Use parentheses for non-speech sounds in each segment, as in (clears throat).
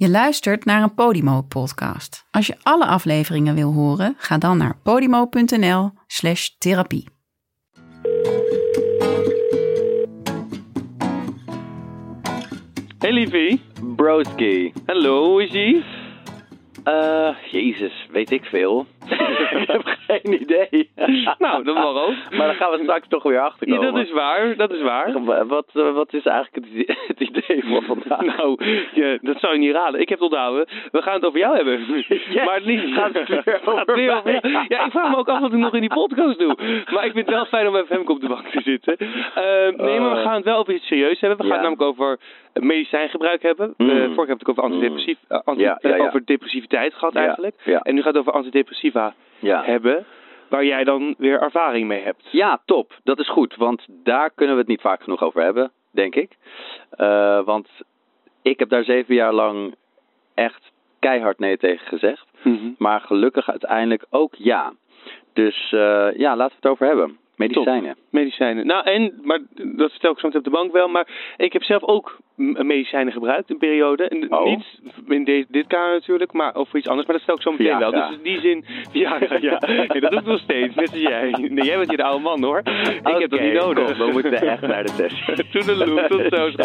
Je luistert naar een Podimo-podcast. Als je alle afleveringen wil horen, ga dan naar podimo.nl slash therapie. Hey liefie. Broski. Hallo, hoe is ie? Eh, jezus, weet ik veel. (laughs) ik heb geen idee. (laughs) Nou, dat mag ook. Maar dan gaan we straks toch weer achter Ja, komen. dat is waar, dat is waar. Wat, eh, wat is eigenlijk het idee, (laughs) het idee voor vandaag? Nou, ja, dat zou je niet raden. Ik heb het onthouden. We gaan het over jou hebben. Maar niet Gaat het weer Gaat over weer over mij? jou. Ja, ik vraag me ook af wat ik nog in die podcast doe. Maar ik vind het wel fijn om even Femke op de bank te zitten. Eh, nee, maar we gaan het wel over iets serieus hebben. We gaan Ja. het namelijk over medicijngebruik hebben. Mm. Eh, vorige keer heb ik het over antidepressief, eh, anti- Ja, ja, eh, ja. over depressiviteit gehad eigenlijk. En nu gaat het over antidepressiva Ja. hebben. Waar jij dan weer ervaring mee hebt. ja, top. Dat is goed. Want daar kunnen we het niet vaak genoeg over hebben, denk ik. Eh, want ik heb daar zeven jaar lang echt keihard nee tegen gezegd. Mhm. Maar gelukkig uiteindelijk ook ja. Dus eh, ja, laten we het over hebben. Medicijnen. Medicijnen. Nou, en, maar dat vertel ik zo meteen op de bank wel, maar ik heb zelf ook medicijnen gebruikt, een periode. En Oh. Niet in de, dit kamer natuurlijk, maar over iets anders, maar dat stel ik zo meteen Ja, wel. ja. Dus in die zin, ja, ja, ja. (laughs) Nee, dat doe ik nog steeds, net als jij. Nee, jij bent hier de oude man hoor. Ik heb dat niet nodig. kom, we moeten echt naar de test. (laughs) Toedeloe, tot zo. (laughs)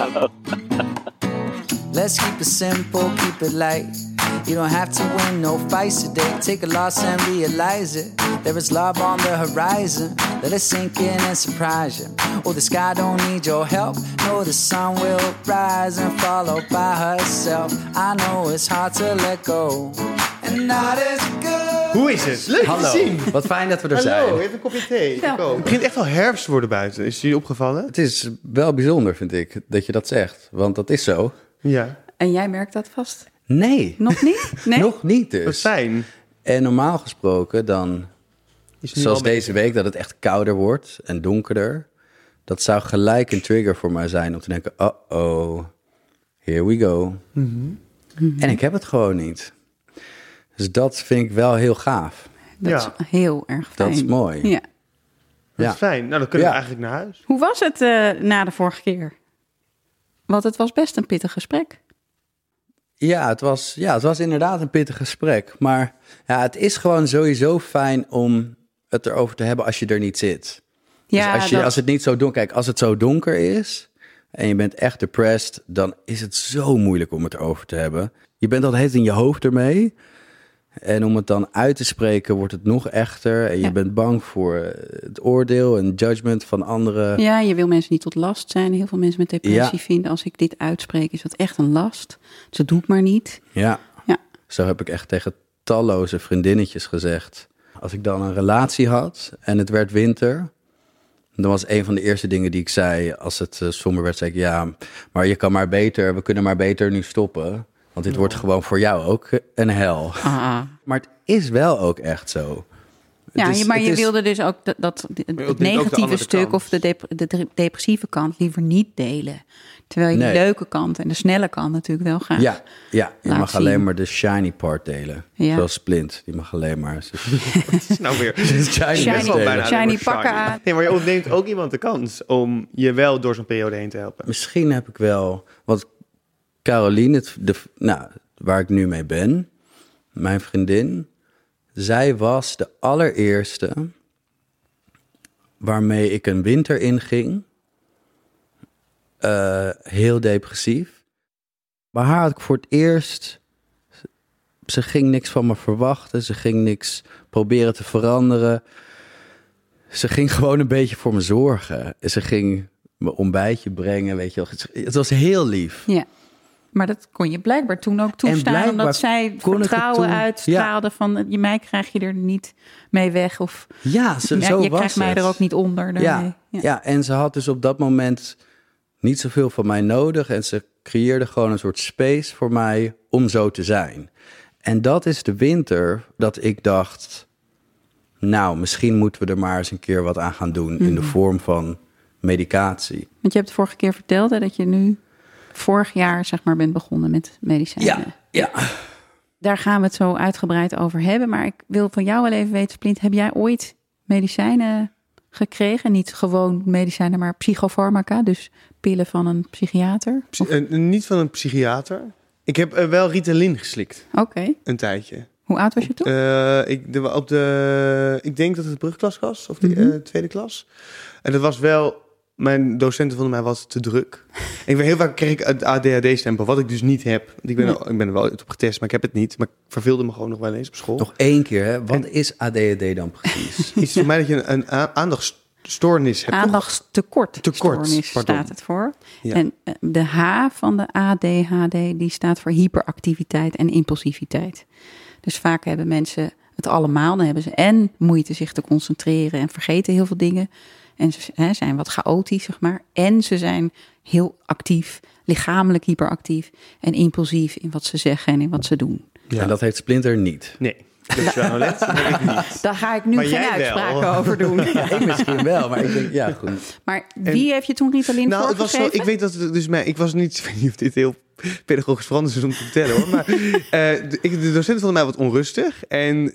Let's keep it simple, keep it light. You don't have to win no fights today. Take a loss and realize it. There is love on the horizon. Let it sink in and surprise you. Oh, the sky don't need your help. No, the sun will rise and follow by herself. I know it's hard to let go. And not as good. Hoe is het? Leuk Hallo, te zien. wat fijn dat we er Hallo, zijn. hebt een kopje thee. Ja. Het begint echt wel herfst te worden buiten. Is jullie opgevallen? Het is wel bijzonder, vind ik, dat je dat zegt. Want dat is zo. Ja. En jij merkt dat vast? Nee, Nog niet? Nee? (laughs) nog niet Wat dus. fijn. En normaal gesproken dan, Is nu zoals al deze week, dat het echt kouder wordt en donkerder. Dat zou gelijk een trigger voor mij zijn om te denken, uh-oh, here we go. En ik heb het gewoon niet. Dus dat vind ik wel heel gaaf. Dat Ja. is heel erg fijn. Dat is mooi. Ja. Wat Ja. fijn. Nou, dan kunnen we Ja. eigenlijk naar huis. Hoe was het eh, na de vorige keer? Want het was best een pittig gesprek. Ja het, was, ja, het was inderdaad een pittig gesprek. Maar ja, het is gewoon sowieso fijn om het erover te hebben als je er niet zit. Ja, dus als, je, dat- als het niet zo donker... Kijk, als het zo donker is en je bent echt depressed... dan is het zo moeilijk om het erover te hebben. Je bent al het in je hoofd ermee. En om het dan uit te spreken wordt het nog echter. En je Ja. bent bang voor eh, het oordeel en judgment van anderen. Ja, je wil mensen niet tot last zijn. Heel veel mensen met depressie Ja. vinden als ik dit uitspreek, is dat echt een last. Dus dat doe ik maar niet. Ja. Ja. Zo heb ik echt tegen talloze vriendinnetjes gezegd. Als ik dan een relatie had en het werd winter, dan was een van de eerste dingen die ik zei als het uh, somber werd, zei ik ja, maar je kan maar beter, we kunnen maar beter nu stoppen. Want dit wordt gewoon voor jou ook een hel. Ah. Maar het is wel ook echt zo. Ja, is- je- maar je is- wilde dus ook dat, dat het negatieve stuk kant. of de, dep- de de depressieve kant liever niet delen. Terwijl je Nee. de leuke kant en de snelle kant natuurlijk wel graag. Ja, ja je Laat mag zien. alleen maar de shiny part delen. Ja. Zoals Splint, die mag alleen maar... (laughs) Nou weer. (laughs) shiny, Shiny, bijna shiny pakken shiny. aan. Nee, maar je ontneemt ook iemand de kans om je wel door zo'n periode heen te helpen. Misschien heb ik wel. Caroline, het, de, nou, waar ik nu mee ben, mijn vriendin, zij was de allereerste waarmee ik een winter inging. Eh, heel depressief. Bij haar had ik voor het eerst. Ze ging niks van me verwachten. Ze ging niks proberen te veranderen. Ze ging (laughs) gewoon een beetje voor me zorgen. Ze ging me ontbijtje brengen, weet je wel. Het was heel lief. Ja. Maar dat kon je blijkbaar toen ook toestaan, omdat zij vertrouwen uitstraalde van je mij krijg je er niet mee weg of Ja, zo, ja, zo je was krijgt mij er ook niet onder. daarmee. Ja, ja. en ze had dus op dat moment niet zoveel van mij nodig. En ze creëerde gewoon een soort space voor mij om zo te zijn. En dat is de winter dat ik dacht... nou, misschien moeten we er maar eens een keer wat aan gaan doen... in de Mhm. vorm van medicatie. Want je hebt vorige keer verteld hè, dat je nu vorig jaar zeg maar bent begonnen met medicijnen. ja. Daar gaan we het zo uitgebreid over hebben. Maar ik wil van jou wel even weten, Splint, heb jij ooit medicijnen gekregen? Niet gewoon medicijnen, maar psychofarmaca, dus pillen van een psychiater? Psy- eh, niet van een psychiater. Ik heb eh, wel Ritalin geslikt, Oké. een tijdje. Hoe oud was je toen? Eh, ik, de, op de, ik denk dat het brugklas was, of de Mhm. eh, tweede klas. En dat was wel, mijn docenten vonden mij wat te druk. ik ben heel vaak kreeg ik het ADHD-stempel, wat ik dus niet heb. Want Ik ben, Nee. er, ik ben er wel op getest, maar ik heb het niet. Maar ik verveelde me gewoon nog wel eens op school. Nog één keer, hè? Wat is ADHD dan precies? (laughs) Iets voor mij dat je een, een aandachtstoornis hebt. Aandachtstekort Tekort, stoornis pardon. staat het voor. Ja. En eh, de H van de ADHD die staat voor hyperactiviteit en impulsiviteit. Dus vaak hebben mensen het allemaal. Dan hebben ze en moeite zich te concentreren en vergeten heel veel dingen. En ze hè, zijn wat chaotisch, zeg maar. En ze zijn heel actief, lichamelijk hyperactief en impulsief in wat ze zeggen en in wat ze doen. Ja. En dat heeft Splinter niet. Nee, (laughs) niet. Daar ga ik nu Maar geen wel. uitspraken over doen. (laughs) Ja, ik misschien wel, maar ik denk, ja, goed. Maar wie heeft je toen Ritalin Nou, het was zo, voorgeschreven? ik weet dat het dus mij, ik was niet, ik weet niet of dit heel pedagogisch veranderd is om te vertellen hoor, maar (laughs) eh, de, ik, de docent vond mij wat onrustig en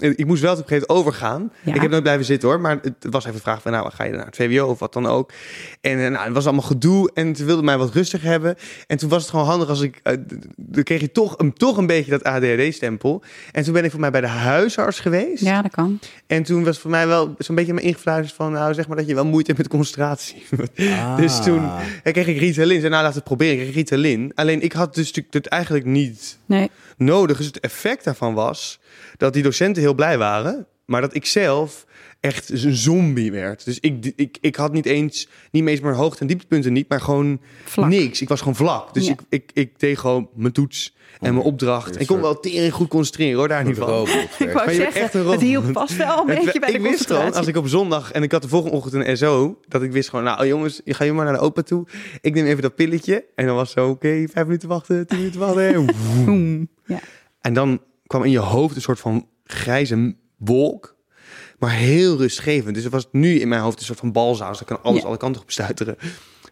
ik moest wel op een gegeven moment overgaan. Ja. Ik heb nooit blijven zitten hoor, maar het was even de vraag van nou, ga je naar het VWO of wat dan ook? En eh, nou, het was allemaal gedoe en ze wilden mij wat rustig hebben en toen was het gewoon handig als ik, eh, dan kreeg je toch een, toch een beetje dat ADHD-stempel en toen ben ik voor mij bij de huisarts geweest. Ja, dat kan. En toen was voor mij wel zo'n beetje me ingefluisterd van, nou zeg maar dat je wel moeite hebt met concentratie. (laughs) Dus toen Ah. en kreeg ik Ritalin. Zei, nou laat het proberen. Ik kreeg Ritalin. Alleen ik had dus natuurlijk eigenlijk niet Nee. nodig. Dus het effect daarvan was dat die docenten heel blij waren. Maar dat ik zelf echt een zombie werd. Dus ik, ik, ik had niet eens, niet eens maar hoogte- en dieptepunten niet, maar gewoon Vlak. niks. Ik was gewoon vlak. Dus Ja. ik, ik, ik deed gewoon mijn toets en mijn opdracht. een Ik kon wel tering goed concentreren hoor, daar niet van. robot. (laughs) Ik wou Maar je bent zeggen, echt een het robot. hielp vast wel een Het- beetje bij de ik wist gewoon, als ik op zondag en ik had de volgende ochtend een SO, dat ik wist gewoon, nou jongens, je ga je maar naar de opa toe. Ik neem even dat pilletje. En dan was zo, oké, vijf minuten wachten, tien minuten wachten. (laughs) Ja. En dan kwam in je hoofd een soort van grijze wolk, maar heel rustgevend. Dus er was nu in mijn hoofd een soort van balzaal, dus dan kan alles Ja. alle kanten op stuiteren.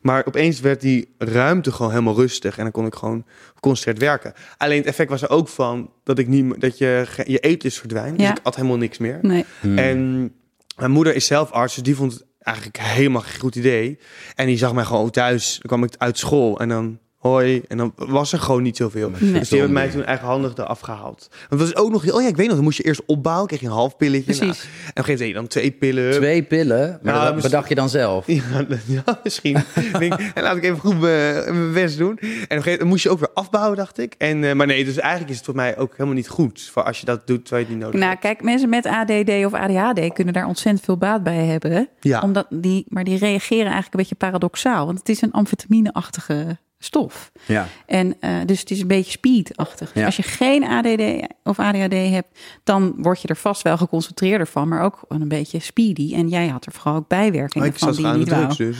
Maar opeens werd die ruimte gewoon helemaal rustig en dan kon ik gewoon geconcentreerd werken. Alleen het effect was er ook van dat ik niet, dat je je eetlust verdwijnt. Dus ik at helemaal niks meer. Nee. Hmm. En mijn moeder is zelf arts, dus die vond het eigenlijk helemaal geen goed idee. En die zag mij gewoon thuis. Dan kwam ik uit school en dan hoi. En dan was er gewoon niet zoveel. Nee. Dus die hebben mij toen eigenhandig eraf gehaald. Want dat is ook nog... Oh ja, ik weet nog, dan moest je eerst opbouwen. kreeg je een half pilletje. Precies. Nou, en op een gegeven moment dan twee pillen. Twee pillen, maar dat bedacht je dan zelf. (laughs) Ja, ja, misschien. (laughs) En laat ik even goed mijn best doen. En op een gegeven moment moest je ook weer afbouwen, dacht ik. En, eh, maar nee, dus eigenlijk is het voor mij ook helemaal niet goed. Voor als je dat doet, terwijl je het niet nodig Nou, hebt. kijk, mensen met ADD of ADHD kunnen daar ontzettend veel baat bij hebben. hè? Ja. Omdat die, maar die reageren eigenlijk een beetje paradoxaal. Want het is een amfetamine-achtige stof. Ja. En eh, dus het is een beetje speed-achtig. Dus Ja. als je geen ADD of ADHD hebt, dan word je er vast wel geconcentreerder van, maar ook een beetje speedy. En jij had er vooral ook bijwerkingen Oh, ik van die niet drugs dus.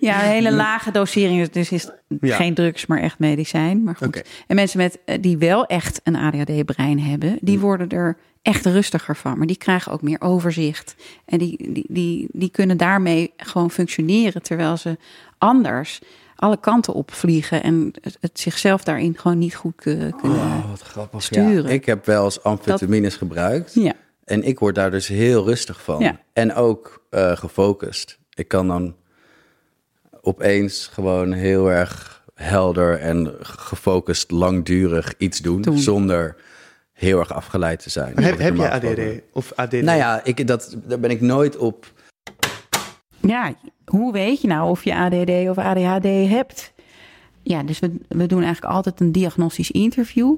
Ja, een hele (laughs) lage dosering. Dus is Ja. geen drugs, maar echt medicijn. Maar goed. En mensen met, eh, die wel echt een ADHD-brein hebben, die worden er echt rustiger van. Maar die krijgen ook meer overzicht. En die, die, die, die kunnen daarmee gewoon functioneren. Terwijl ze anders alle kanten opvliegen. En het, het zichzelf daarin gewoon niet goed eh, kunnen. Oh, wat grappig. sturen. Ja, ik heb wel eens amfetamines gebruikt. Ja. En ik word daar dus heel rustig van. Ja. En ook eh, gefocust. Ik kan dan opeens gewoon heel erg helder en gefocust langdurig iets doen. Doen. Zonder heel erg afgeleid te zijn. Maar heb, heb je ADD? Of ADD? Nou ja, ik, dat, daar ben ik nooit op. Ja, hoe weet je nou of je ADD of ADHD hebt? Ja, dus we, we doen eigenlijk altijd een diagnostisch interview.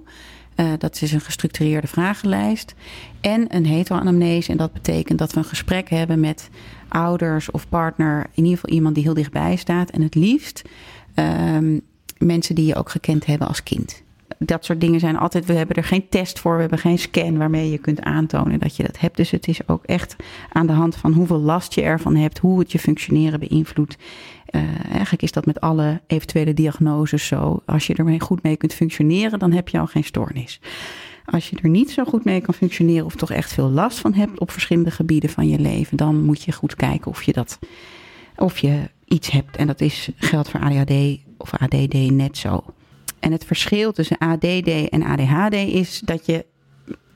Eh, dat is een gestructureerde vragenlijst. En een heteroanamnese. En dat betekent dat we een gesprek hebben met ouders of partner. In ieder geval iemand die heel dichtbij staat. En het liefst ehm, mensen die je ook gekend hebben als kind. Dat soort dingen zijn altijd. We hebben er geen test voor. We hebben geen scan waarmee je kunt aantonen dat je dat hebt. Dus het is ook echt aan de hand van hoeveel last je ervan hebt, hoe het je functioneren beïnvloedt. Eh, eigenlijk is dat met alle eventuele diagnoses zo. Als je er goed mee kunt functioneren, dan heb je al geen stoornis. Als je er niet zo goed mee kan functioneren of toch echt veel last van hebt op verschillende gebieden van je leven, dan moet je goed kijken of je dat of je iets hebt. En dat is, geldt voor ADHD of ADD net zo. En het verschil tussen ADD en ADHD is dat je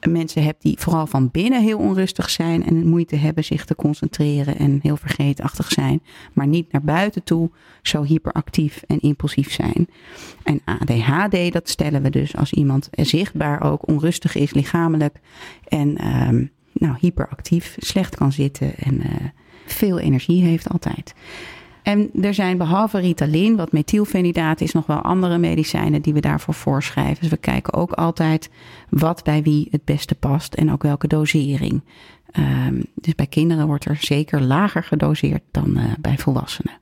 mensen hebt die vooral van binnen heel onrustig zijn en moeite hebben zich te concentreren en heel vergeetachtig zijn, maar niet naar buiten toe zo hyperactief en impulsief zijn. En ADHD, dat stellen we dus als iemand zichtbaar ook onrustig is lichamelijk en ehm, nou, hyperactief, slecht kan zitten en uh, veel energie heeft altijd. En er zijn behalve Ritalin, wat methylfenidaat is, nog wel andere medicijnen die we daarvoor voorschrijven. Dus we kijken ook altijd wat bij wie het beste past en ook welke dosering. Um, dus bij kinderen wordt er zeker lager gedoseerd dan uh, bij volwassenen.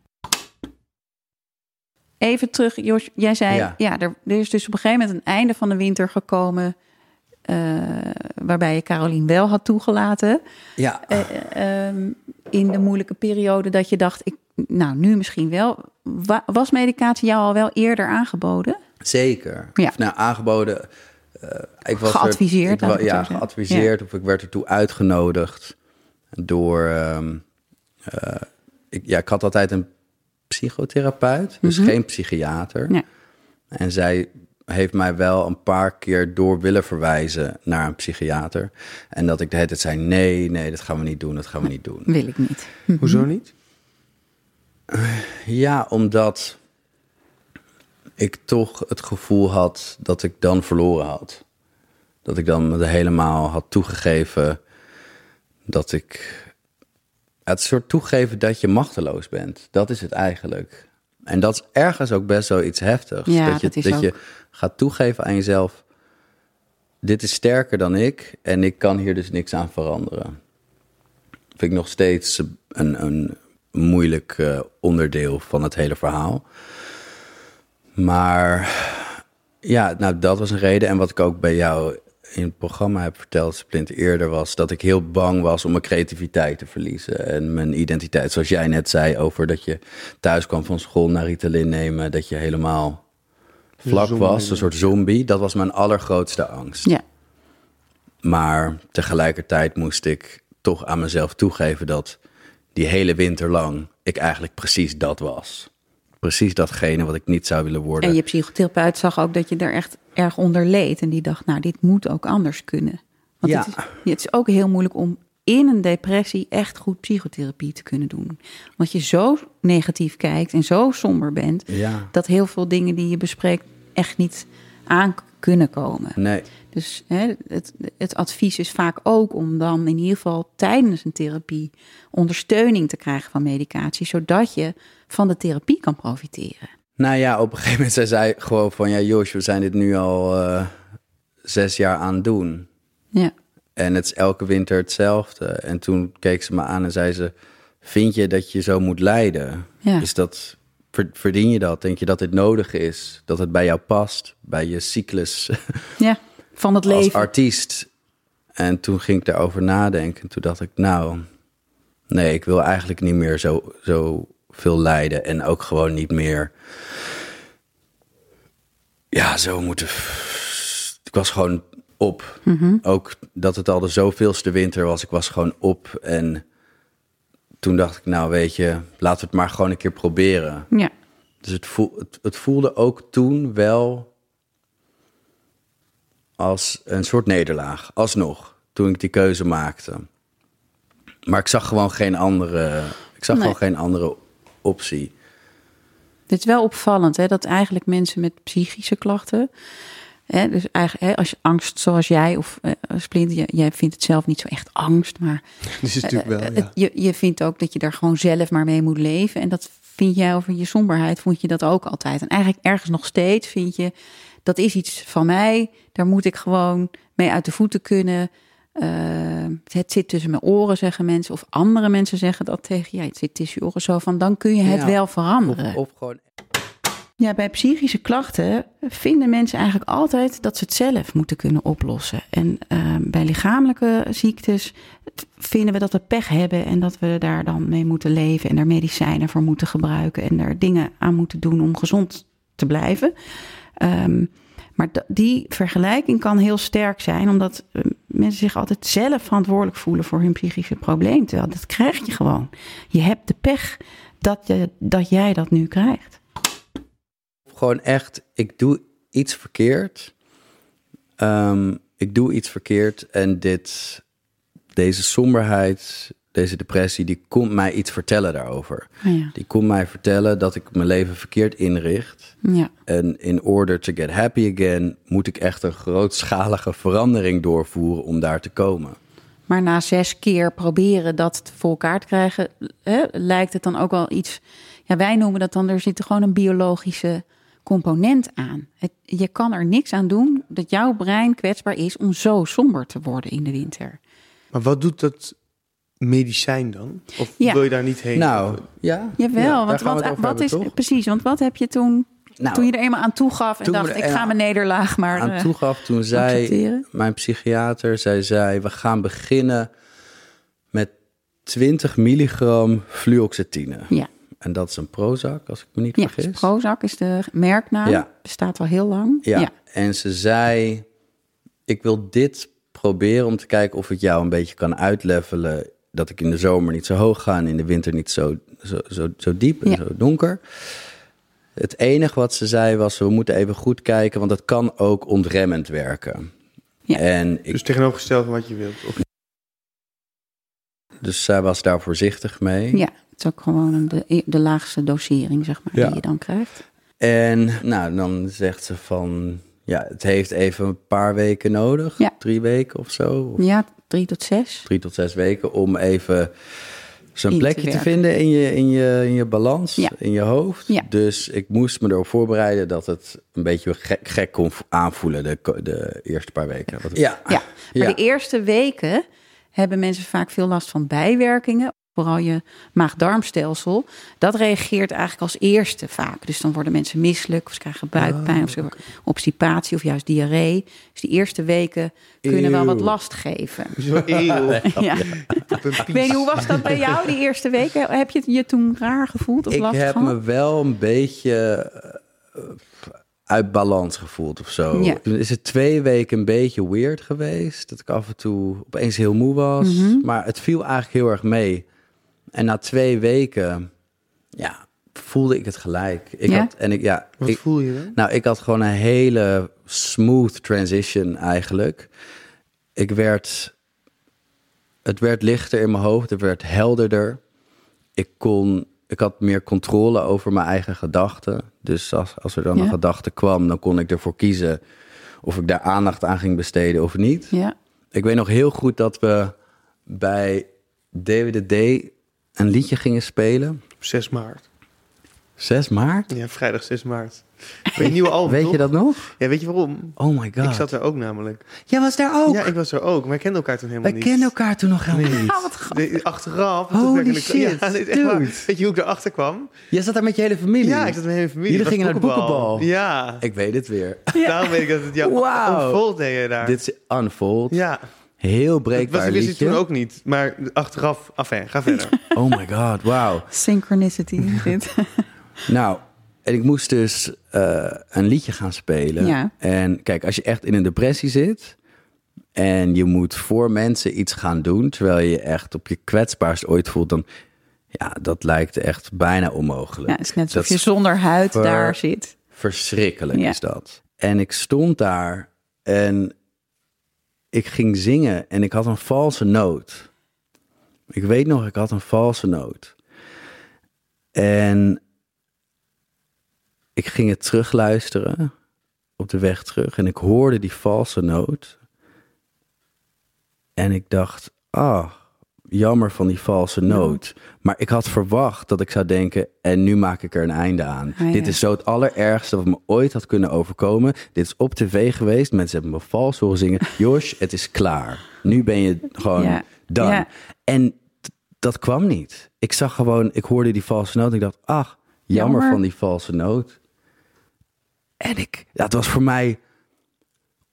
Even terug, Jos, jij zei, ja, ja er, er, is dus op een gegeven moment een einde van de winter gekomen. Uh, waarbij je Carolien wel had toegelaten. Ja. Uh, um, in de moeilijke periode dat je dacht, ik, nou nu misschien wel. Was medicatie jou al wel eerder aangeboden? Zeker. Ja. Of, nou, aangeboden. Uh, ik was geadviseerd. Er, ik, ja, geadviseerd ja. of ik werd ertoe uitgenodigd door. Um, uh, ik, ja, ik had altijd een psychotherapeut, dus mm -hmm. geen psychiater. Ja. En zij heeft mij wel een paar keer door willen verwijzen naar een psychiater. En dat ik de hele tijd zei: nee, nee, dat gaan we niet doen, dat gaan we niet doen. Wil ik niet. Mm -hmm. Hoezo niet? Ja, omdat ik toch het gevoel had dat ik dan verloren had. Dat ik dan helemaal had toegegeven dat ik. Het soort toegeven dat je machteloos bent. Dat is het eigenlijk. En dat is ergens ook best wel iets heftigs. Ja, dat je, dat, dat je gaat toegeven aan jezelf. Dit is sterker dan ik en ik kan hier dus niks aan veranderen. Vind ik nog steeds een, een moeilijk uh, onderdeel van het hele verhaal. Maar ja, nou, dat was een reden. En wat ik ook bij jou in het programma heb verteld, Splint, eerder was dat ik heel bang was om mijn creativiteit te verliezen en mijn identiteit. Zoals jij net zei over dat je thuis kwam van school naar Ritalin nemen, dat je helemaal vlak zombie. was, een soort zombie. Dat was mijn allergrootste angst. Ja. Maar tegelijkertijd moest ik toch aan mezelf toegeven dat die hele winter lang ik eigenlijk precies dat was. Precies datgene wat ik niet zou willen worden. En je psychotherapeut zag ook dat je er echt erg onder leed. En die dacht, nou, dit moet ook anders kunnen. Want Ja. het, is, het is ook heel moeilijk om in een depressie echt goed psychotherapie te kunnen doen. Want je zo negatief kijkt en zo somber bent... Ja, dat heel veel dingen die je bespreekt echt niet aan kunnen komen. nee. Dus hè, het, het advies is vaak ook om dan in ieder geval tijdens een therapie ondersteuning te krijgen van medicatie, zodat je van de therapie kan profiteren. Nou ja, op een gegeven moment zei zij gewoon van... ja, Jos, we zijn dit nu al eh, zes jaar aan het doen. Ja, En het is elke winter hetzelfde. En toen keek ze me aan en zei ze... vind je dat je zo moet lijden? ja. Is dat, ver- verdien je dat? Denk je dat dit nodig is? Dat het bij jou past? Bij je cyclus ja (laughs) van het als leven. artiest? En toen ging ik daarover nadenken. En toen dacht ik, nou... nee, ik wil eigenlijk niet meer zo, zo veel lijden. En ook gewoon niet meer... Ja, zo moeten... Ik was gewoon op. Mhm. Ook dat het al de zoveelste winter was. Ik was gewoon op. En toen dacht ik, nou weet je, laten we het maar gewoon een keer proberen. Ja, Dus het, voel, het, het voelde ook toen wel als een soort nederlaag. Alsnog, toen ik die keuze maakte. Maar ik zag gewoon geen andere, ik zag Nee. gewoon geen andere optie. het is wel opvallend hè, dat eigenlijk mensen met psychische klachten. Hè, dus eigenlijk, hè, als je angst zoals jij of eh, Splint, jij, jij vindt het zelf niet zo echt angst, maar Dus is natuurlijk wel, Eh, ja. je, je vindt ook dat je daar gewoon zelf maar mee moet leven. En dat vind jij over je somberheid, vond je dat ook altijd. En eigenlijk ergens nog steeds vind je, dat is iets van mij. Daar moet ik gewoon mee uit de voeten kunnen. Eh, het zit tussen mijn oren, zeggen mensen. Of andere mensen zeggen dat tegen je. Het zit tussen je oren zo van, dan kun je het Ja, wel veranderen. of gewoon Ja, bij psychische klachten vinden mensen eigenlijk altijd dat ze het zelf moeten kunnen oplossen. En eh, bij lichamelijke ziektes vinden we dat we pech hebben en dat we daar dan mee moeten leven en er medicijnen voor moeten gebruiken en er dingen aan moeten doen om gezond te blijven. Ehm, maar die vergelijking kan heel sterk zijn, omdat eh, mensen zich altijd zelf verantwoordelijk voelen voor hun psychische probleem. Terwijl dat krijg je gewoon. Je hebt de pech dat, je, dat jij dat nu krijgt. gewoon echt, ik doe iets verkeerd. Ehm, ik doe iets verkeerd en dit, deze somberheid, deze depressie, die komt mij iets vertellen daarover. Ja. Die komt mij vertellen dat ik mijn leven verkeerd inricht. Ja. En in order to get happy again, moet ik echt een grootschalige verandering doorvoeren om daar te komen. Maar na zes keer proberen dat voor elkaar te krijgen, hè, lijkt het dan ook wel iets. Ja, wij noemen dat dan, er zit gewoon een biologische component aan. Het, je kan er niks aan doen dat jouw brein kwetsbaar is om zo somber te worden in de winter. Maar wat doet dat medicijn dan? Of Ja. wil je daar niet heen? Nou, ja. Jawel, ja, want wat, het wat hebben, is toch? precies? Want wat heb je toen, Nou, toen je er eenmaal aan toegaf en toen we dacht: ik ga mijn nederlaag maar aan eh, toegaf, toen zei mijn psychiater, zij zei, we gaan beginnen met 20 milligram fluoxetine. Ja, En dat is een Prozac, als ik me niet ja vergis. dus Prozac is de merknaam. Ja. Bestaat al heel lang. Ja. en ze zei, ik wil dit proberen om te kijken of ik jou een beetje kan uitlevelen. Dat ik in de zomer niet zo hoog ga en in de winter niet zo, zo, zo, zo diep en Ja. zo donker. Het enige wat ze zei was, we moeten even goed kijken, want dat kan ook ontremmend werken. Ja. En ik, Dus tegenovergesteld van wat je wilt. Of dus zij was daar voorzichtig mee. Ja, het is ook gewoon een, de, de laagste dosering, zeg maar, Ja. die je dan krijgt. En nou, dan zegt ze van, ja, het heeft even een paar weken nodig. Ja. Drie weken of zo. Of Ja, drie tot zes. drie tot zes weken om even te plekje te, vinden in je, in je, in je balans, Ja. in je hoofd. Ja. Dus ik moest me erop voorbereiden dat het een beetje gek, gek kon aanvoelen de, de eerste paar weken. Ja, Ja, maar Ja. de eerste weken hebben mensen vaak veel last van bijwerkingen. Vooral je maag-darmstelsel. Dat reageert eigenlijk als eerste vaak. Dus dan worden mensen misselijk, of ze krijgen buikpijn, of ze hebben obstipatie of juist diarree. Dus die eerste weken kunnen wel wat last geven. Zo eeuw. (laughs) Ja. Ik weet niet, hoe was dat bij jou die eerste weken? Heb je je toen raar gevoeld of ik last heb gehad? me wel een beetje eh, uit balans gevoeld of zo. Ja. Toen is het twee weken een beetje weird geweest. Dat ik af en toe opeens heel moe was. Mhm. Maar het viel eigenlijk heel erg mee. En na twee weken, ja, voelde ik het gelijk. Ik Ja? had, en ik, ja, Wat ik, voel je dan? nou, ik had gewoon een hele smooth transition eigenlijk. Ik werd, het werd lichter in mijn hoofd, het werd helderder. Ik kon, ik had meer controle over mijn eigen gedachten. Dus als, als er dan Ja. een gedachte kwam, dan kon ik ervoor kiezen of ik daar aandacht aan ging besteden of niet. Ja, Ik weet nog heel goed dat we bij DWDD een liedje gingen spelen. Op 6 maart. 6 maart? Ja, vrijdag 6 maart. Je nieuwe (laughs) album, Weet je dat nog? Ja, weet je waarom? Oh my god. Ik zat er ook namelijk. Jij was daar ook? Ja, ik was er ook. Maar ik kende elkaar toen helemaal Wij niet. kennen elkaar toen nog helemaal niet. Ah, wat. De- achteraf. Holy shit, Ja. (laughs) Weet je hoe ik erachter kwam? Jij zat daar met je hele familie? Ja, ik zat met mijn hele familie. Jullie gingen naar de boekenbal. Ja. Ik weet het weer. Daarom weet ik dat het jou (laughs) unfold deed je daar. Dit is Unfold. Ja, Heel dat breekbaar was, wist ik liedje. toen ook niet. Maar achteraf, afijn, ga verder. (laughs) Oh my god, wauw. Synchronicity. dit. (laughs) Nou, en ik moest dus eh, een liedje gaan spelen. Ja. En kijk, als je echt in een depressie zit... en je moet voor mensen iets gaan doen... terwijl je je echt op je kwetsbaarst ooit voelt... dan ja, dat lijkt echt bijna onmogelijk. Ja, het is net alsof Dat je zonder huid ver- daar zit. Verschrikkelijk Ja. is dat. En ik stond daar en ik ging zingen en ik had een valse noot. Ik weet nog, ik had een valse noot. En ik ging het terugluisteren op de weg terug en ik hoorde die valse noot. En ik dacht, ah, jammer van die valse noot. Maar ik had verwacht dat ik zou denken, en nu maak ik er een einde aan. Ah, ja. Dit is zo het allerergste wat me ooit had kunnen overkomen. Dit is op tv geweest, mensen hebben me vals horen zingen. (laughs) Jos, het is klaar. Nu ben je gewoon Ja. Ja. En dat kwam niet. Ik zag gewoon, ik hoorde die valse noot en ik dacht, ach, jammer, Jammer. van die valse noot. En ik, dat was voor mij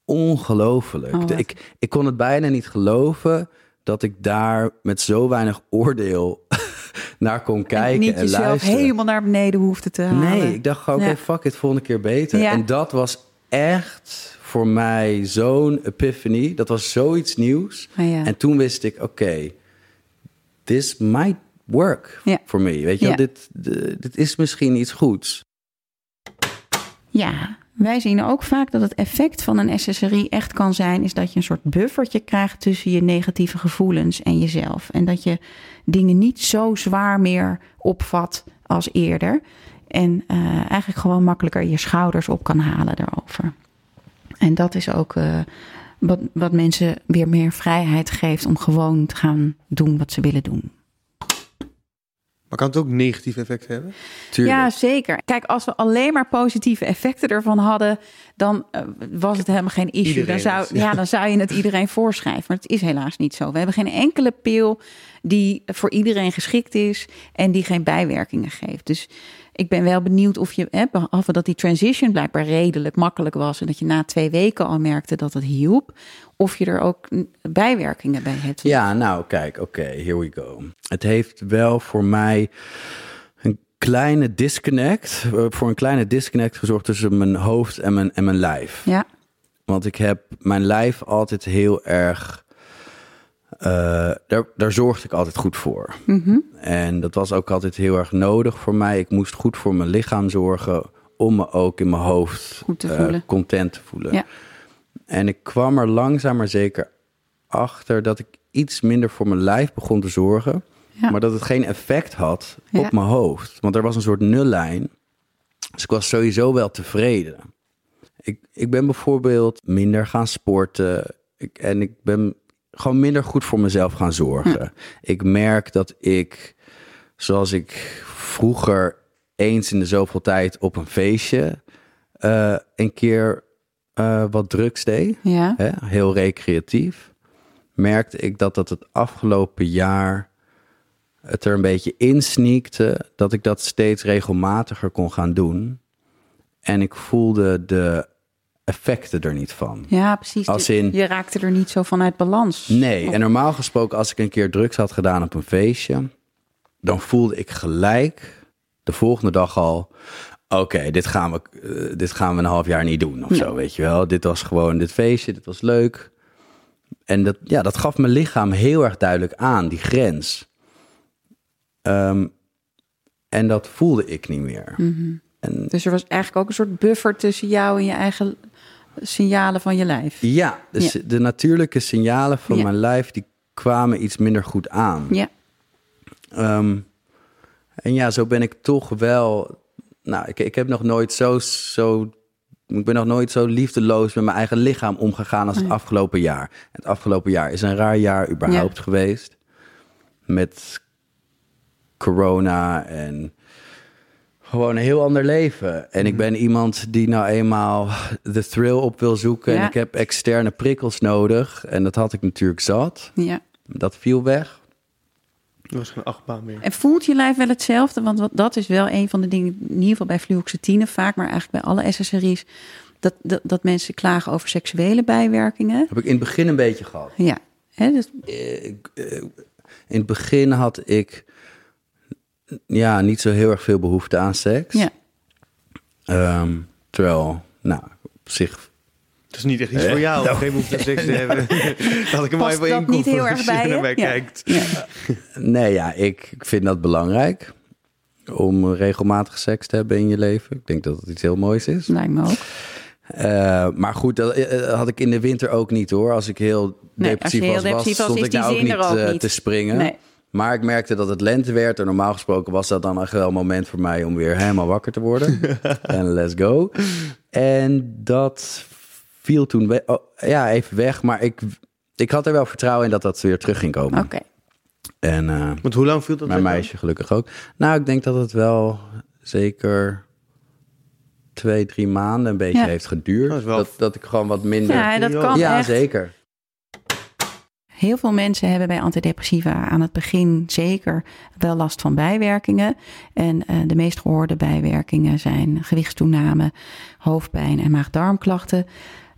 ongelooflijk. Oh, ik, ik kon het bijna niet geloven dat ik daar met zo weinig oordeel (laughs) naar kon kijken en niet en jezelf luisteren. helemaal naar beneden hoefde te halen. Nee, ik dacht gewoon, oké, Ja. fuck it, volgende keer beter. Ja. En dat was echt voor mij zo'n epiphany. Dat was zoiets nieuws. Ah, ja. En toen wist ik, oké, this might work for me. Weet je wel, dit, dit is misschien iets goeds. Ja, Wij zien ook vaak dat het effect van een SSRI echt kan zijn, is dat je een soort buffertje krijgt tussen je negatieve gevoelens en jezelf. En dat je dingen niet zo zwaar meer opvat als eerder. En uh, eigenlijk gewoon makkelijker je schouders op kan halen daarover. En dat is ook uh, wat, wat mensen weer meer vrijheid geeft om gewoon te gaan doen wat ze willen doen. Maar kan het ook negatieve effecten hebben? Tuurlijk. Ja, zeker. Kijk, als we alleen maar positieve effecten ervan hadden, dan uh, was het helemaal geen issue. Iedereen Dan zou, het, ja. ja. dan zou je het iedereen voorschrijven. Maar het is helaas niet zo. We hebben geen enkele pil die voor iedereen geschikt is en die geen bijwerkingen geeft. Dus ik ben wel benieuwd of je, hè, behalve dat die transition blijkbaar redelijk makkelijk was en dat je na twee weken al merkte dat het hielp, of je er ook bijwerkingen bij hebt. Ja, nou kijk, oké, here we go. Het heeft wel voor mij een kleine disconnect, uh, voor een kleine disconnect gezorgd tussen mijn hoofd en mijn, en mijn lijf. Ja. Want ik heb mijn lijf altijd heel erg. Uh, daar, daar zorgde ik altijd goed voor. Mm -hmm. En dat was ook altijd heel erg nodig voor mij. Ik moest goed voor mijn lichaam zorgen om me ook in mijn hoofd goed te. Uh, content te voelen. Ja. En ik kwam er langzaam maar zeker achter dat ik iets minder voor mijn lijf begon te zorgen. Ja. Maar dat het geen effect had Ja. op mijn hoofd. Want er was een soort nullijn. Dus ik was sowieso wel tevreden. Ik, ik ben bijvoorbeeld minder gaan sporten. Ik, en ik ben gewoon minder goed voor mezelf gaan zorgen. Ik merk dat ik, zoals ik vroeger eens in de zoveel tijd op een feestje uh, een keer uh, wat drugs deed, Ja. hè, heel recreatief, merkte ik dat dat het afgelopen jaar het er een beetje insneakte dat ik dat steeds regelmatiger kon gaan doen. En ik voelde de effecten er niet van. Ja, precies. Als in- Je raakte er niet zo van uit balans. Nee, en normaal gesproken als ik een keer drugs had gedaan op een feestje, dan voelde ik gelijk de volgende dag al, oké, dit gaan we, eh, dit gaan we een half jaar niet doen of zo, weet je wel. Dit was gewoon dit feestje, dit was leuk. En dat, ja, dat gaf mijn lichaam heel erg duidelijk aan, die grens. Ehm, en dat voelde ik niet meer. En Dus er was eigenlijk ook een soort buffer tussen jou en je eigen signalen van je lijf. ja, dus Ja. de natuurlijke signalen van Ja. mijn lijf, die kwamen iets minder goed aan. Ja, Ehm, en ja, zo ben ik toch wel. Nou, ik, ik heb nog nooit zo, zo. Ik ben nog nooit zo liefdeloos met mijn eigen lichaam omgegaan als het afgelopen jaar. Het afgelopen jaar is een raar jaar überhaupt geweest. Met corona en gewoon een heel ander leven. En ik ben iemand die nou eenmaal de thrill op wil zoeken. En ik heb externe prikkels nodig. En dat had ik natuurlijk zat. ja. Dat viel weg. Er was geen achtbaan meer. En voelt je lijf wel hetzelfde? Want wat, dat is wel een van de dingen, in ieder geval bij fluoxetine vaak, maar eigenlijk bij alle SSRI's, dat, dat, dat mensen klagen over seksuele bijwerkingen. Heb ik in het begin een beetje gehad. Ja, hè, dus, Ik, eh, in het begin had ik ja, niet zo heel erg veel behoefte aan seks. ja. Ehm, terwijl, nou, op zich. Het is niet echt iets voor jou om geen behoefte aan seks te hebben. (laughs) dat ik hem Past even dat niet heel voor erg als je bij je? (laughs) naar mij Ja. kijkt. ja. Nee, ja, ik, ik vind dat belangrijk. Om regelmatig seks te hebben in je leven. Ik denk dat het iets heel moois is. lijkt me ook. Eh, maar goed, dat eh, had ik in de winter ook niet hoor. Als ik heel Nee, depressief als je heel was, was, depressief was, stond is ik daar ook zin niet, er ook eh, niet. te springen. Nee. Maar ik merkte dat het lente werd. En normaal gesproken was dat dan echt wel een moment voor mij om weer helemaal wakker te worden. (laughs) en let's go. En dat viel toen we- oh, ja, even weg. Maar ik, ik had er wel vertrouwen in dat dat weer terug ging komen. Oké. En eh, Want hoe lang viel dat mijn dan? meisje gelukkig ook. Nou, ik denk dat het wel zeker twee, drie maanden een beetje Ja. heeft geduurd. Dat Dat, dat ik gewoon wat minder... Ja, dat kan ja echt. zeker. Heel veel mensen hebben bij antidepressiva aan het begin zeker wel last van bijwerkingen. En eh, de meest gehoorde bijwerkingen zijn gewichtstoename, hoofdpijn en maag-darmklachten.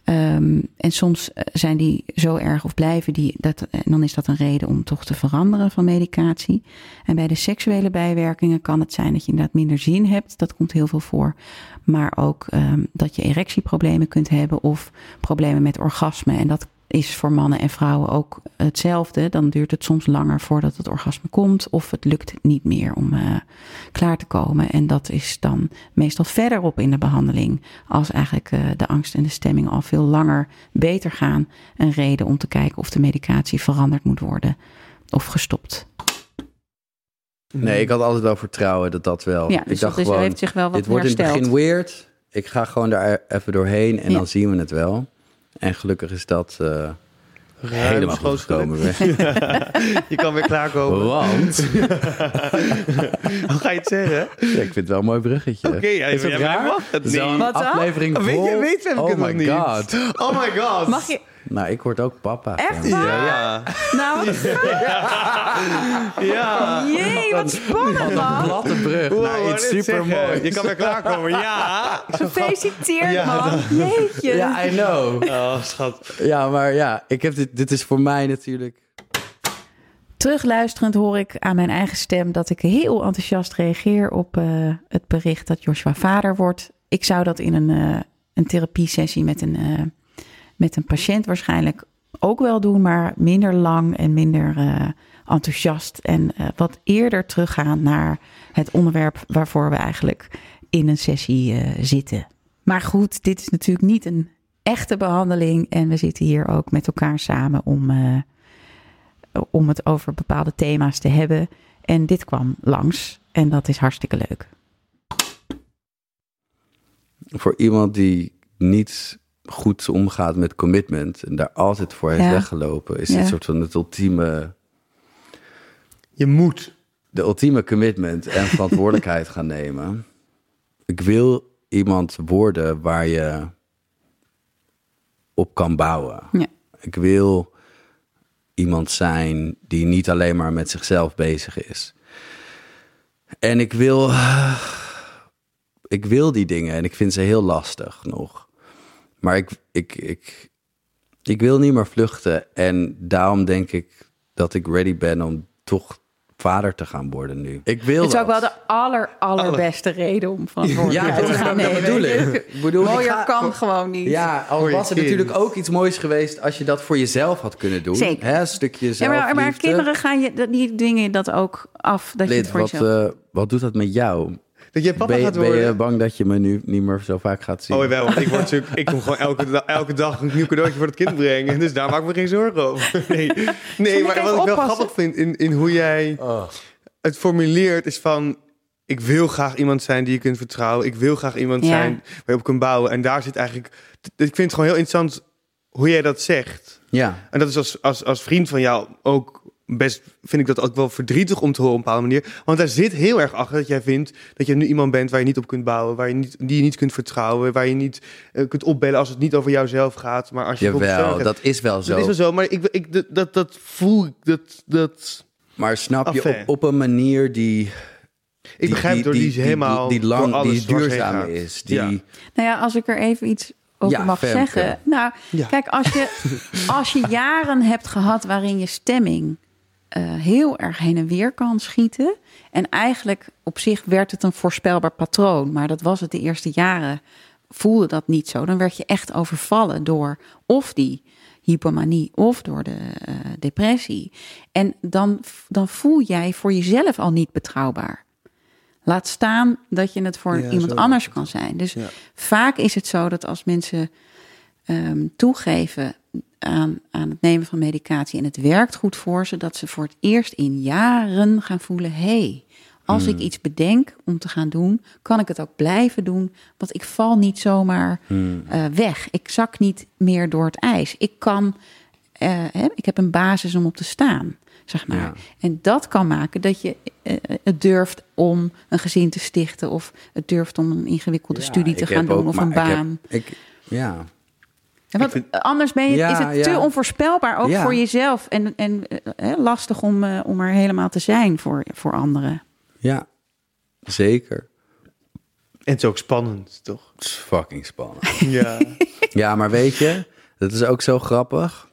Ehm, en soms eh, zijn die zo erg of blijven die, dat, en dan is dat een reden om toch te veranderen van medicatie. En bij de seksuele bijwerkingen kan het zijn dat je inderdaad minder zin hebt. Dat komt heel veel voor. Maar ook ehm, dat je erectieproblemen kunt hebben of problemen met orgasme. En dat is voor mannen en vrouwen ook hetzelfde. Dan duurt het soms langer voordat het orgasme komt. Of het lukt niet meer om uh, klaar te komen. En dat is dan meestal verderop in de behandeling. Als eigenlijk uh, de angst en de stemming al veel langer beter gaan. Een reden om te kijken of de medicatie veranderd moet worden. Of gestopt. Nee, ik had altijd wel vertrouwen dat dat wel. Ja, dus ik dacht gewoon, heeft zich wel wat dit wordt in het begin weird. Ik ga gewoon daar even doorheen en Ja. dan zien we het wel. En gelukkig is dat eh, helemaal goed gekomen. (laughs) Je kan weer klaarkomen. Want, (laughs) Hoe ga je het zeggen? ja, ik vind het wel een mooi bruggetje. Oké, ja, is het raar? mag het Het is wel niet. een Wat aflevering Weet vol. je, weet heb ik oh het nog my niet. god. Oh my god. Mag je... Nou, ik word ook papa. Echt Ja. waar? Ja, ja. Nou, wat (laughs) Ja. Jee, wat spannend man. Platte brug Wow, naar wou iets net super zeggen, moois. Je kan weer klaarkomen, ja. Gefeliciteerd Ja, man. Jeetje. Ja, I know. Oh, schat. Ja, maar ja, ik heb dit, dit is voor mij natuurlijk... Terugluisterend hoor ik aan mijn eigen stem dat ik heel enthousiast reageer op eh, het bericht dat Joshua vader wordt. Ik zou dat in een, eh een therapiesessie met een, eh, met een patiënt waarschijnlijk ook wel doen, maar minder lang en minder eh, enthousiast. En eh, wat eerder teruggaan naar het onderwerp waarvoor we eigenlijk in een sessie eh, zitten. Maar goed, dit is natuurlijk niet een echte behandeling. En we zitten hier ook met elkaar samen om. om het over bepaalde thema's te hebben. En dit kwam langs en dat is hartstikke leuk. Voor iemand die niet goed omgaat met commitment... en daar altijd voor heeft Ja. weggelopen... is Ja. dit soort van het ultieme... Je moet. de ultieme commitment en verantwoordelijkheid gaan nemen. Ik wil iemand worden waar je op kan bouwen. Ja. Ik wil iemand zijn die niet alleen maar met zichzelf bezig is. En ik wil, ik wil die dingen en ik vind ze heel lastig nog. Maar ik, ik, ik, ik wil niet meer vluchten en daarom denk ik dat ik ready ben om toch vader te gaan worden nu. Ik wil Het is ook wel de aller, allerbeste reden om van Ja, dat, te gaan dat nemen. bedoel ik. Ik bedoel, ik Mooier ga- kan gewoon niet. Ja, al was het natuurlijk ook iets moois geweest als je dat voor jezelf had kunnen doen. Zeker. Hè, een stukje Ja, zelfliefde. maar, maar kinderen gaan je, dat- die dwingen dat ook af. Dat je het voor wat, jezelf... eh, wat doet dat met jou? Dat jij papa ben, je, gaat ben worden. je bang dat je me nu niet meer zo vaak gaat zien? Oh wel, want ik, word natuurlijk, ik kom gewoon elke, elke dag een nieuw cadeautje voor het kind brengen. Dus daar maak ik me geen zorgen over. (laughs) Nee, nee maar wat ik wel grappig vind in, in hoe jij Oh. het formuleert is van... Ik wil graag iemand zijn die je kunt vertrouwen. Ik wil graag iemand Ja. zijn waar je op kunt bouwen. En daar zit eigenlijk... Ik vind het gewoon heel interessant hoe jij dat zegt. Ja, En dat is als, als, als vriend van jou ook best, vind ik dat ook wel verdrietig om te horen op een bepaalde manier. Want daar zit heel erg achter dat jij vindt dat je nu iemand bent waar je niet op kunt bouwen, waar je niet, die je niet kunt vertrouwen, waar je niet eh, kunt opbellen als het niet over jouzelf gaat, maar als je jawel, gaat. dat is wel zo. Dat is wel zo, maar ik, ik, dat, dat, dat voel ik, dat, dat... Maar snap je op, op een manier die... Ik begrijp door die, helemaal die, door lang, alles die dwars heen duurzaam is. Die, Ja. Nou ja, als ik er even iets over Ja, mag Femke. zeggen. Nou, Ja. kijk, als je, (laughs) als je jaren hebt gehad waarin je stemming eh, heel erg heen en weer kan schieten. En eigenlijk op zich werd het een voorspelbaar patroon. Maar dat was het de eerste jaren. Voelde dat niet zo. Dan werd je echt overvallen door of die hypomanie of door de eh, depressie. En dan, dan voel jij voor jezelf al niet betrouwbaar. Laat staan dat je het voor Ja, iemand anders kan zijn. Dus Ja. vaak is het zo dat als mensen ehm, toegeven aan, aan het nemen van medicatie en het werkt goed voor ze, dat ze voor het eerst in jaren gaan voelen: hé, hey, als ik iets bedenk om te gaan doen, kan ik het ook blijven doen, want ik val niet zomaar eh, weg. Ik zak niet meer door het ijs. Ik kan, eh, hè, ik heb een basis om op te staan. Zeg maar. Ja. En dat kan maken dat je eh, het durft om een gezin te stichten. Of het durft om een ingewikkelde Ja, studie te gaan doen ook- of een ik heb- baan. ik, ja, Want vind- anders ben je, Ja, is het te onvoorspelbaar, ook Ja. voor jezelf. En, en eh, lastig om, eh, om er helemaal te zijn voor, voor anderen. ja, zeker. En het is ook spannend, toch? Het is fucking spannend. (laughs) Ja. Ja, maar weet je, dat is ook zo grappig.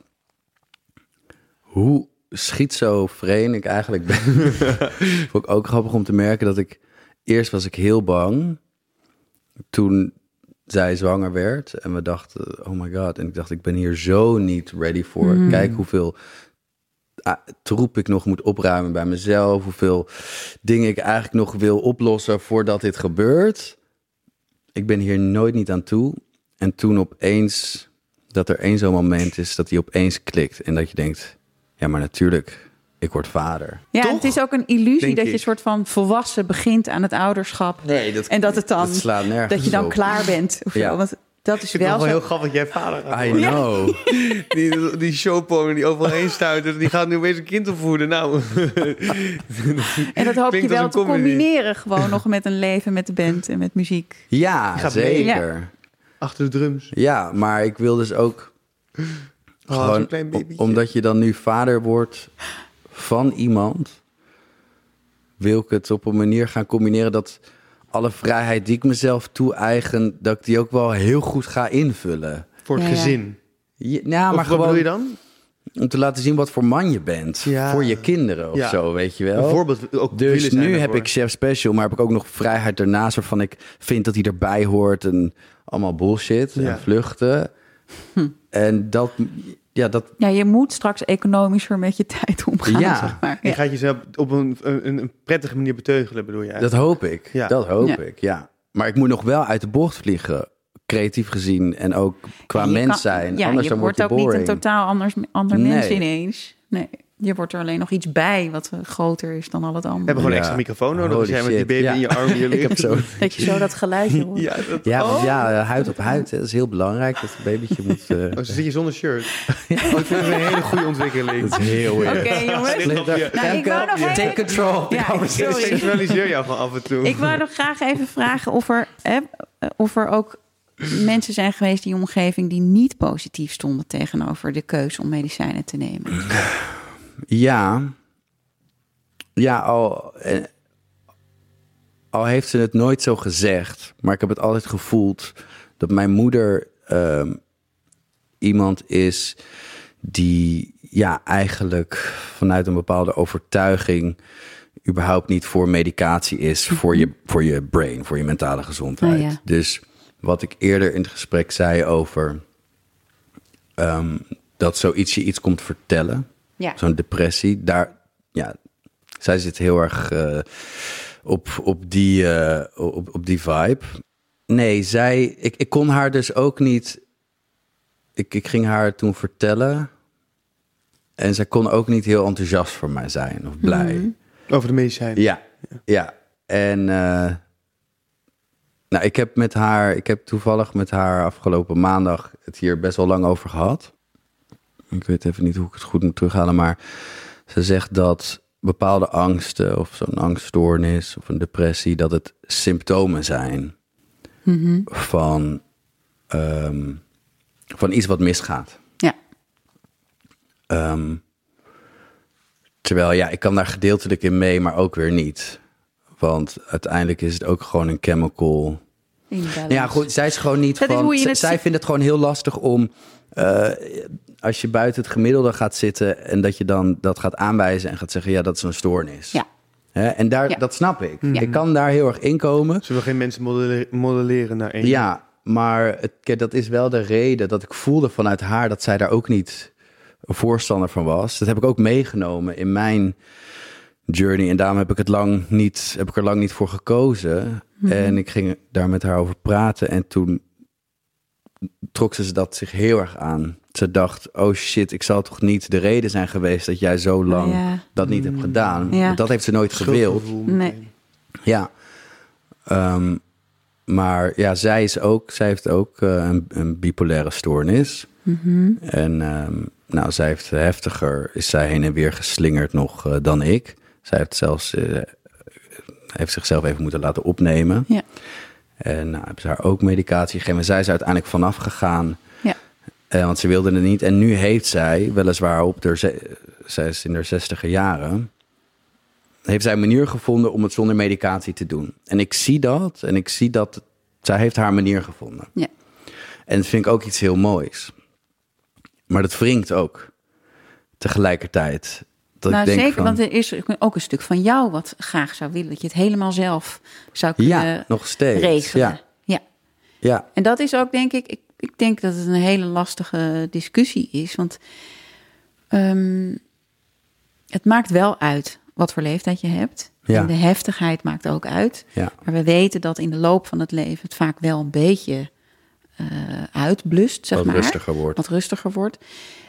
Hoe schizofreen ik eigenlijk ben. (laughs) Vond ik ook grappig om te merken dat ik... Eerst was ik heel bang. Toen zij zwanger werd. En we dachten, oh my god. En ik dacht, ik ben hier zo niet ready voor. Mhm. Kijk hoeveel ah, troep ik nog moet opruimen bij mezelf. Hoeveel dingen ik eigenlijk nog wil oplossen voordat dit gebeurt. Ik ben hier nooit niet aan toe. En toen opeens, dat er één zo'n moment is dat die opeens klikt. En dat je denkt, ja maar natuurlijk, ik word vader. Ja, Toch? het is ook een illusie Denk dat je ik. soort van volwassen begint aan het ouderschap. Nee, dat, En dat het dan, dat slaat nergens dat je dan op. klaar bent. Of Ja. zo. Want dat is Ik wel wel heel grappig dat jij vader gaat I know. (laughs) Die, die showporn die overal heen stuitert, die gaat nu opeens een kind opvoeden. Nou, (laughs) En dat hoop je wel een te comedy. combineren gewoon nog met een leven met de band en met muziek. Ja, zeker. achter de drums. Ja, maar ik wil dus ook Oh, gewoon, klein omdat je dan nu vader wordt van iemand, wil ik het op een manier gaan combineren dat alle vrijheid die ik mezelf toe-eigen, dat ik die ook wel heel goed ga invullen. Voor het Ja, gezin. Ja, nou, of maar wat bedoel gewoon je dan? om te laten zien wat voor man je bent. Ja. Voor je kinderen of Ja. zo, weet je wel. voorbeeld ook Dus nu heb ik Chef Special, maar heb ik ook nog vrijheid daarnaast waarvan ik vind dat hij erbij hoort en allemaal bullshit Ja. en vluchten. En dat, ja, dat, Ja, je moet straks economischer met je tijd omgaan, Ja. zeg maar. Je Ja. gaat jezelf op een, een, een prettige manier beteugelen, bedoel je? dat hoop ik. Ja. Dat hoop Ja. ik, ja. Maar ik moet nog wel uit de bocht vliegen, creatief gezien en ook qua mens kan- zijn. Ja, Anders je dan wordt wordt ook het niet een boring. totaal anders, ander Nee. mens ineens. Nee, je wordt er alleen nog iets bij wat groter is dan al het We hebben andere. gewoon een Ja. extra microfoon nodig. Holy als jij met die baby ja. in je arm hier (laughs) Ik heb ligt. zo... Dat je zo dat geluidje hoort. Ja, dat, Ja, want oh. ja, huid op huid, hè, dat is heel belangrijk. Dat het babytje moet... (laughs) eh, Oh, ze zit je zonder shirt. (laughs) Oh, ik vind het een hele goede ontwikkeling. dat is heel. Oké, jongens. Nou, ik wou nog Take control. Ja, Ik sorry. seksualiseer jou van af en toe. Ik wou nog graag even vragen of er, hè, of er ook mensen zijn geweest in je omgeving die niet positief stonden tegenover de keuze om medicijnen te nemen. (clears throat) Ja. Ja, al, eh, al heeft ze het nooit zo gezegd, maar ik heb het altijd gevoeld dat mijn moeder ehm, iemand is die ja, eigenlijk vanuit een bepaalde overtuiging überhaupt niet voor medicatie is voor je, voor je brain, voor je mentale gezondheid. Ja. Dus wat ik eerder in het gesprek zei over ehm, dat zoiets je iets komt vertellen, Ja. zo'n depressie, daar, ja, zij zit heel erg eh, op, op, die, eh, op, op die vibe. Nee, zij, ik, ik kon haar dus ook niet, ik, ik ging haar toen vertellen en zij kon ook niet heel enthousiast voor mij zijn of blij. Over de medicijnen. Ja, ja. En eh, nou, ik heb met haar, ik heb toevallig met haar afgelopen maandag het hier best wel lang over gehad. Ik weet even niet hoe ik het goed moet terughalen, maar ze zegt dat bepaalde angsten of zo'n angststoornis of een depressie, dat het symptomen zijn van, ehm, van iets wat misgaat. Ja. Ehm, terwijl ja, ik kan daar gedeeltelijk in mee, maar ook weer niet. Want uiteindelijk is het ook gewoon een chemical. Ja, goed, zij is gewoon niet Dat van. zij vindt het gewoon heel lastig om. eh, als je buiten het gemiddelde gaat zitten en dat je dan dat gaat aanwijzen en gaat zeggen: ja, dat is een stoornis. Ja. Hè? En daar, Ja. dat snap ik. Ik kan daar heel erg in komen. Zullen we geen mensen modelle- modelleren naar één? Ja, maar het, kijk, dat is wel de reden dat ik voelde vanuit haar dat zij daar ook niet een voorstander van was. Dat heb ik ook meegenomen in mijn journey. En daarom heb ik, het lang niet, heb ik er lang niet voor gekozen. En ik ging daar met haar over praten. En toen trok ze dat zich heel erg aan. Ze dacht, oh shit, ik zal toch niet de reden zijn geweest dat jij zo lang Ja. dat niet hebt gedaan. Ja. Want Dat heeft ze nooit gewild. Nee. Ja. Ehm, maar ja, zij is ook, zij heeft ook eh, een, een bipolaire stoornis. En ehm, nou, zij heeft heftiger, is zij heen en weer geslingerd nog eh, dan ik. Zij heeft zelfs, eh, heeft zichzelf even moeten laten opnemen. Ja. En nou, hebben ze haar ook medicatie gegeven. Zij is uiteindelijk vanaf gegaan. Eh, want ze wilde het niet. En nu heeft zij, weliswaar op de, ze- zij is in haar zestiger jaren, heeft zij een manier gevonden om het zonder medicatie te doen. En ik zie dat. En ik zie dat zij heeft haar manier gevonden. Ja. En dat vind ik ook iets heel moois. Maar dat wringt ook tegelijkertijd. Dat nou, ik denk zeker, van, want er is ook een stuk van jou wat graag zou willen. Dat je het helemaal zelf zou kunnen Ja, nog steeds. regelen. Ja. Ja. Ja, En dat is ook, denk ik, ik, ik denk dat het een hele lastige discussie is. Want ehm, het maakt wel uit wat voor leeftijd je hebt. Ja. En de heftigheid maakt ook uit. ja, Maar we weten dat in de loop van het leven het vaak wel een beetje eh, uitblust, zeg wat maar. rustiger wordt. Wat rustiger wordt.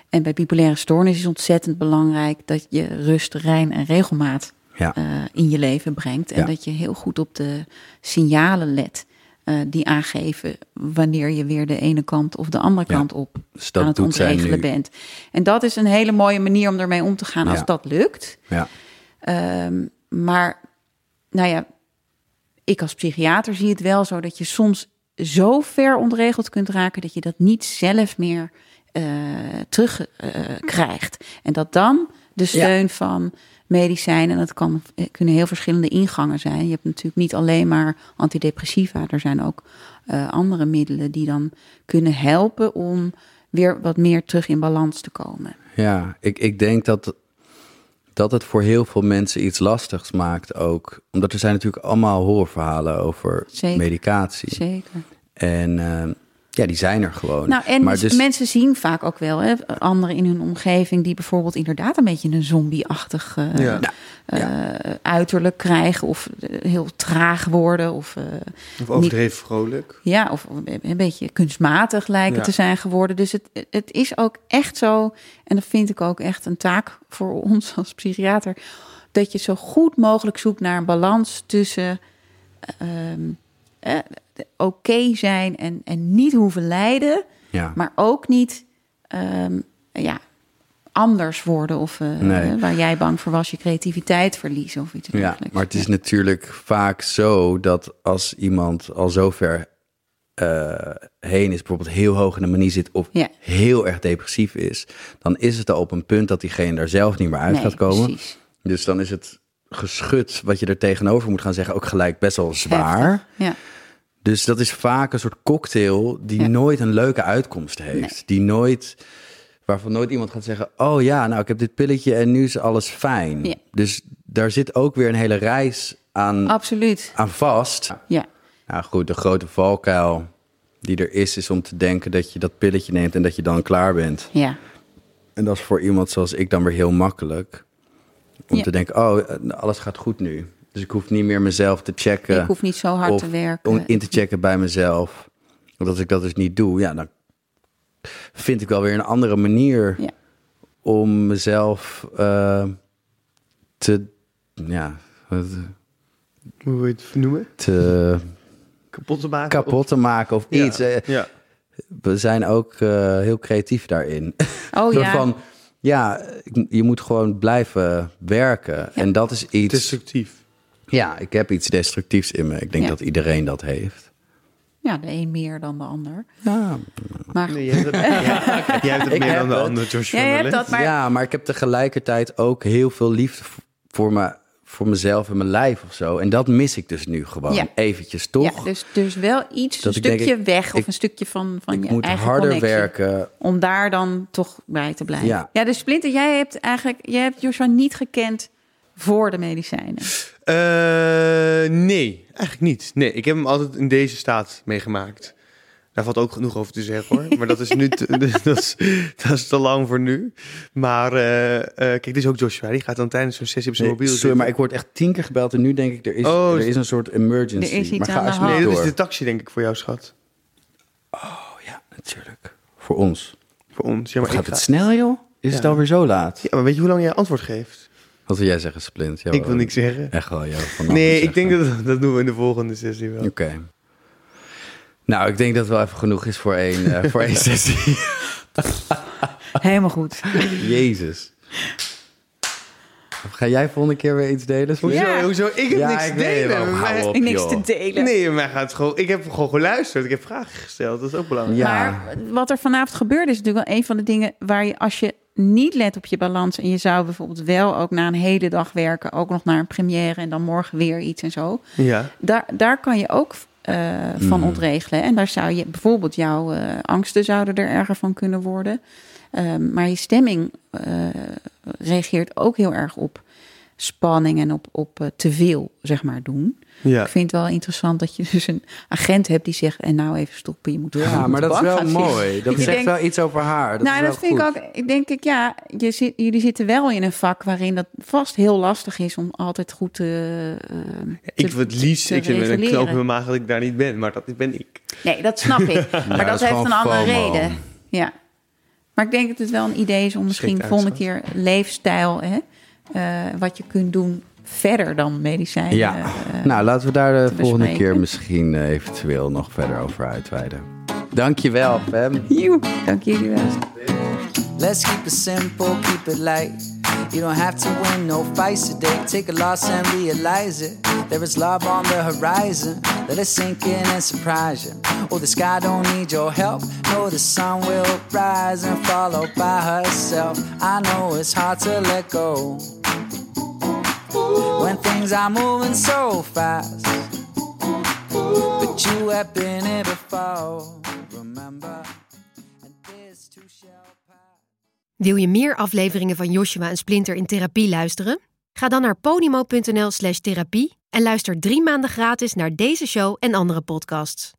En bij bipolaire stoornis is ontzettend belangrijk dat je rust, rein en regelmaat Ja, eh, in je leven brengt. En dat je heel goed op de signalen let eh, die aangeven wanneer je weer de ene kant of de andere Ja. kant op dus aan het ontregelen bent. En dat is een hele mooie manier om ermee om te gaan als dat lukt. Ja, Ehm, maar, nou ja, ik als psychiater zie het wel zo dat je soms zo ver ontregeld kunt raken dat je dat niet zelf meer terugkrijgt. krijgt en dat dan de steun van medicijnen, en dat kan, eh, kunnen heel verschillende ingangen zijn. Je hebt natuurlijk niet alleen maar antidepressiva, er zijn ook eh, andere middelen die dan kunnen helpen om weer wat meer terug in balans te komen. ja. Ik, ik denk dat, dat het voor heel veel mensen iets lastigs maakt ook. Omdat er zijn natuurlijk allemaal horrorverhalen over Zeker. medicatie. Zeker. En eh, ja, die zijn er gewoon. Nou, en maar dus dus, mensen zien vaak ook wel hè, anderen in hun omgeving die bijvoorbeeld inderdaad een beetje een zombie-achtig eh, Ja. eh, uiterlijk krijgen of eh, heel traag worden of eh, Of overdreven vrolijk. ja, of een beetje kunstmatig lijken Ja. te zijn geworden. Dus het, het is ook echt zo, en dat vind ik ook echt een taak voor (laughs) ons als psychiater, dat je zo goed mogelijk zoekt naar een balans tussen ehm, eh, oké zijn en, en niet hoeven lijden, ja. maar ook niet ehm, ja, anders worden of eh, Nee. waar jij bang voor was, je creativiteit verliezen of iets Ja, dergelijks. maar het is natuurlijk vaak zo dat als iemand al zo ver eh, heen is, bijvoorbeeld heel hoog in de manie zit of Ja. heel erg depressief is, dan is het al op een punt dat diegene daar zelf niet meer uit Nee, gaat komen. precies. Dus dan is het geschut wat je er tegenover moet gaan zeggen ook gelijk best wel zwaar. Heftig. Ja. Dus dat is vaak een soort cocktail die Ja. nooit een leuke uitkomst heeft. Nee. Die nooit, waarvan nooit iemand gaat zeggen: Oh ja, nou ik heb dit pilletje en nu is alles fijn. Ja. Dus daar zit ook weer een hele reis aan, Absoluut. aan vast. Ja. Nou goed, de grote valkuil die er is, is om te denken dat je dat pilletje neemt en dat je dan klaar bent. Ja. En dat is voor iemand zoals ik dan weer heel makkelijk. Om Ja. te denken, oh, alles gaat goed nu. Dus ik hoef niet meer mezelf te checken. Ik hoef niet zo hard of te werken. Om in te checken bij mezelf. Want als ik dat dus niet doe, ja, dan vind ik wel weer een andere manier Ja. om mezelf eh, te, ja, wat- Hoe wil je het noemen? te Kapot te maken? kapot te maken of iets. Eh, Ja. We zijn ook eh, heel creatief daarin. Oh (laughs) ja. van, ja, je moet gewoon blijven werken. En dat is iets. Destructief. Ja, ik heb iets destructiefs in me. Ik denk Ja. dat iedereen dat heeft. ja, de een meer dan de ander. Ja, Maar Nee, jij hebt het, (laughs) ja, jij hebt het Ik meer heb dan de ander, Joshua. jij hebt Miller. dat, maar ja, maar ik heb tegelijkertijd ook heel veel liefde voor, me, voor mezelf en mijn lijf of zo. En dat mis ik dus nu gewoon Ja. eventjes, toch? Ja, dus, dus wel iets, Dat een denk, stukje ik- weg of ik- een stukje van, van ik je moet eigen harder connectie. werken. Om daar dan toch bij te blijven. Ja. ja, dus Splinter, jij hebt eigenlijk, jij hebt Joshua niet gekend voor de medicijnen. Eh, nee, eigenlijk niet. Nee, ik heb hem altijd in deze staat meegemaakt. Daar valt ook genoeg over te zeggen hoor. Maar dat is nu te, (laughs) dat, is, dat is te lang voor nu. Maar eh, eh, kijk, dit is ook Joshua. Die gaat dan tijdens zo'n sessie op zijn Nee, mobiel sorry, maar ik word echt tien keer gebeld en nu denk ik, er is, Oh, er is een soort emergency. Er is iets maar ga aan de Nee, dat is de taxi denk ik voor jou, schat. Oh ja, natuurlijk. Voor ons. Voor ons. Ja, maar, Gaat ik het ga- snel, joh? Is het Ja. alweer zo laat? ja, maar weet je hoe lang jij antwoord geeft? Wat wil jij zeggen, Splint? Ja, ik wil niks zeggen. Echt wel, joh. Nee, ik zeggen. denk dat dat doen we in de volgende sessie wel. Oké. Nou, ik denk dat het wel even genoeg is voor één, eh, voor één (laughs) sessie. Helemaal goed. Jezus. Of Ga jij volgende keer weer iets delen? Hoezo? Ja. Hoezo? Ik heb Ja, niks ik te delen. Mij- op, Niks te delen. Nee, mij gaat gewoon. Ik heb gewoon geluisterd. Ik heb vragen gesteld. Dat is ook belangrijk. Ja. Maar wat er vanavond gebeurde is natuurlijk wel een van de dingen waar je als je niet let op je balans en je zou bijvoorbeeld wel ook na een hele dag werken, ook nog naar een première en dan morgen weer iets en zo. Ja. Daar, daar kan je ook eh, van Mm. ontregelen. En daar zou je bijvoorbeeld jouw eh, angsten zouden er erger van kunnen worden. Ehm, maar je stemming eh, reageert ook heel erg op spanning en op, op te veel, zeg maar, doen. Ja. Ik vind het wel interessant dat je dus een agent hebt die zegt... en nou even stoppen, je moet Ja, maar dat is wel mooi. Dat je zegt wel iets over haar. Dat nou, is wel dat vind goed. ik ook. Ik denk ik, ja, je zit, jullie zitten wel in een vak waarin dat vast heel lastig is om altijd goed te. eh, Ik te- wil het liefst, te ik zit met een knoop in mijn maag dat ik daar niet ben, maar dat ben ik. Nee, dat snap ik. (laughs) Maar dat heeft een andere FOMO. reden. Ja. Maar ik denk dat het wel een idee is om misschien volgende keer leefstijl, hè, eh, wat je kunt doen verder dan medicijnen. Ja, eh, nou laten we daar de te volgende bespreken. keer misschien eh, eventueel nog verder over uitweiden. Dankjewel, Pam. Joe, dank jullie wel. Let's keep it simple, keep it light. You don't have to win no fights today. Take a loss and realize it. There is love on the horizon. Let it sink in and surprise you. Oh, the sky don't need your help. No, the sun will rise and follow by herself. I know it's hard to let go. When things are moving so fast. But you have been before. Remember. And this too shall pass. Wil je meer afleveringen van Joshua en Splinter in therapie luisteren? Ga dan naar podimo.nl slash therapie en luister drie maanden gratis naar deze show en andere podcasts.